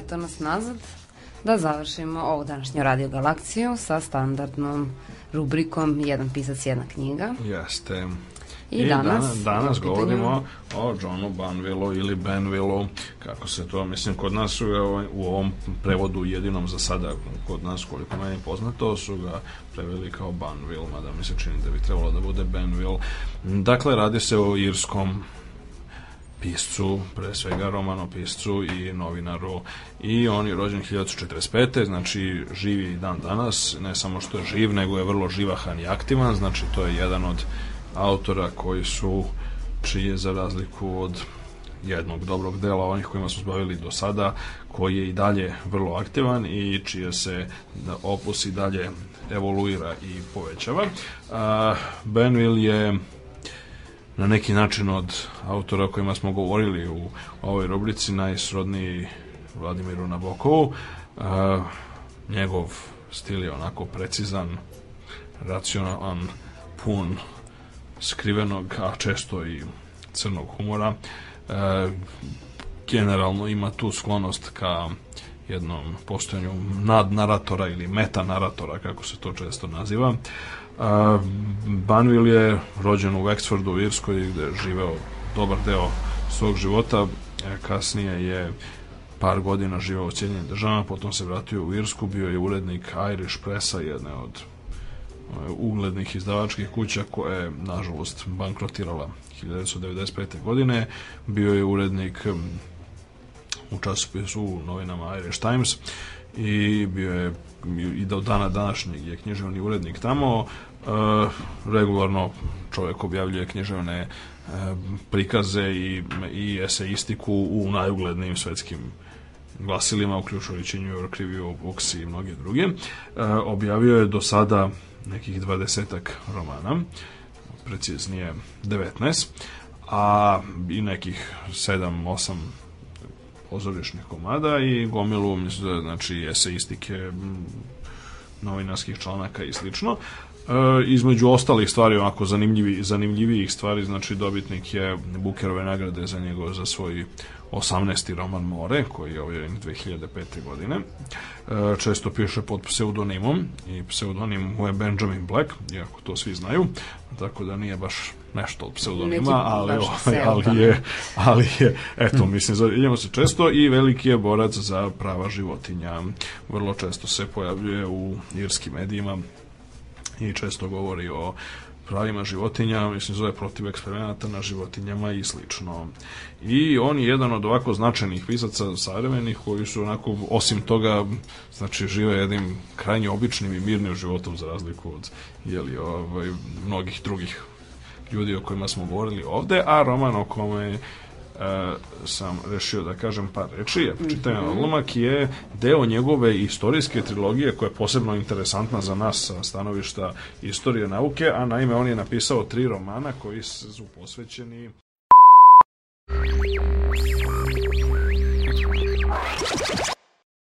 prašnja. nazad da završimo ovu današnju radio galakciju sa standardnom rubrikom Jedan pisac, jedna knjiga. Jeste. I, I danas, danas, danas govorimo o Johnu Banvillu ili Benvillu, kako se to, mislim, kod nas ga u ovom prevodu jedinom za sada, kod nas, koliko meni poznato, su ga preveli kao Banville, mada mi se čini da bi trebalo da bude Benville. Dakle, radi se o irskom piscu, pre svega romanopiscu i novinaru i on je rođen 1945. znači živi i dan danas, ne samo što je živ, nego je vrlo živahan i aktivan, znači to je jedan od autora koji su čije za razliku od jednog dobrog dela onih kojima smo zbavili do sada, koji je i dalje vrlo aktivan i čije se opus i dalje evoluira i povećava. Benville je na neki način od autora o kojima smo govorili u ovoj rubrici najsrodniji Vladimiru Nabokovu. Uh, njegov stil je onako precizan, racionalan, pun skrivenog, a često i crnog humora. Uh, generalno ima tu sklonost ka jednom postojanju nadnaratora ili metanaratora, kako se to često naziva. Banville je rođen u Wexfordu u Irskoj gde je živeo dobar deo svog života. E, kasnije je par godina živeo u Cijedinjenim državama, potom se vratio u Irsku, bio je urednik Irish Pressa, jedne od e, uglednih izdavačkih kuća koja je, nažalost, bankrotirala 1995. godine. Bio je urednik u časopisu u novinama Irish Times i bio je i do dana današnjeg je književni urednik tamo. E, regularno čovjek objavljuje književne e, prikaze i, i eseistiku u najuglednijim svetskim glasilima, uključujući New York Review of Books i mnoge druge. E, objavio je do sada nekih dvadesetak romana, preciznije 19, a i nekih 7-8 pozorišnih komada i gomilu mislim, znači eseistike novinarskih članaka i slično. E, između ostalih stvari, onako zanimljivi, zanimljivijih stvari, znači dobitnik je Bukerove nagrade za njegov, za svoj 18. roman More, koji je objavljen 2005. godine. E, često piše pod pseudonimom i pseudonim mu je Benjamin Black, iako to svi znaju, tako da nije baš nešto od pseudonima, ali, ovaj, ali, je, ali je, eto, mislim, idemo se često i veliki je borac za prava životinja. Vrlo često se pojavljuje u irskim medijima i često govori o pravima životinja, mislim zove protiv eksperimenata na životinjama i slično. I on je jedan od ovako značajnih pisaca savremenih koji su onako, osim toga, znači žive jednim krajnje običnim i mirnim životom za razliku od jeli, ovaj, mnogih drugih ljudi o kojima smo govorili ovde, a roman o kome E, sam rešio da kažem par reči, Ja čitajan mm -hmm. odlomak je deo njegove istorijske trilogije koja je posebno interesantna za nas sa stanovišta istorije nauke, a naime on je napisao tri romana koji su posvećeni Thank you.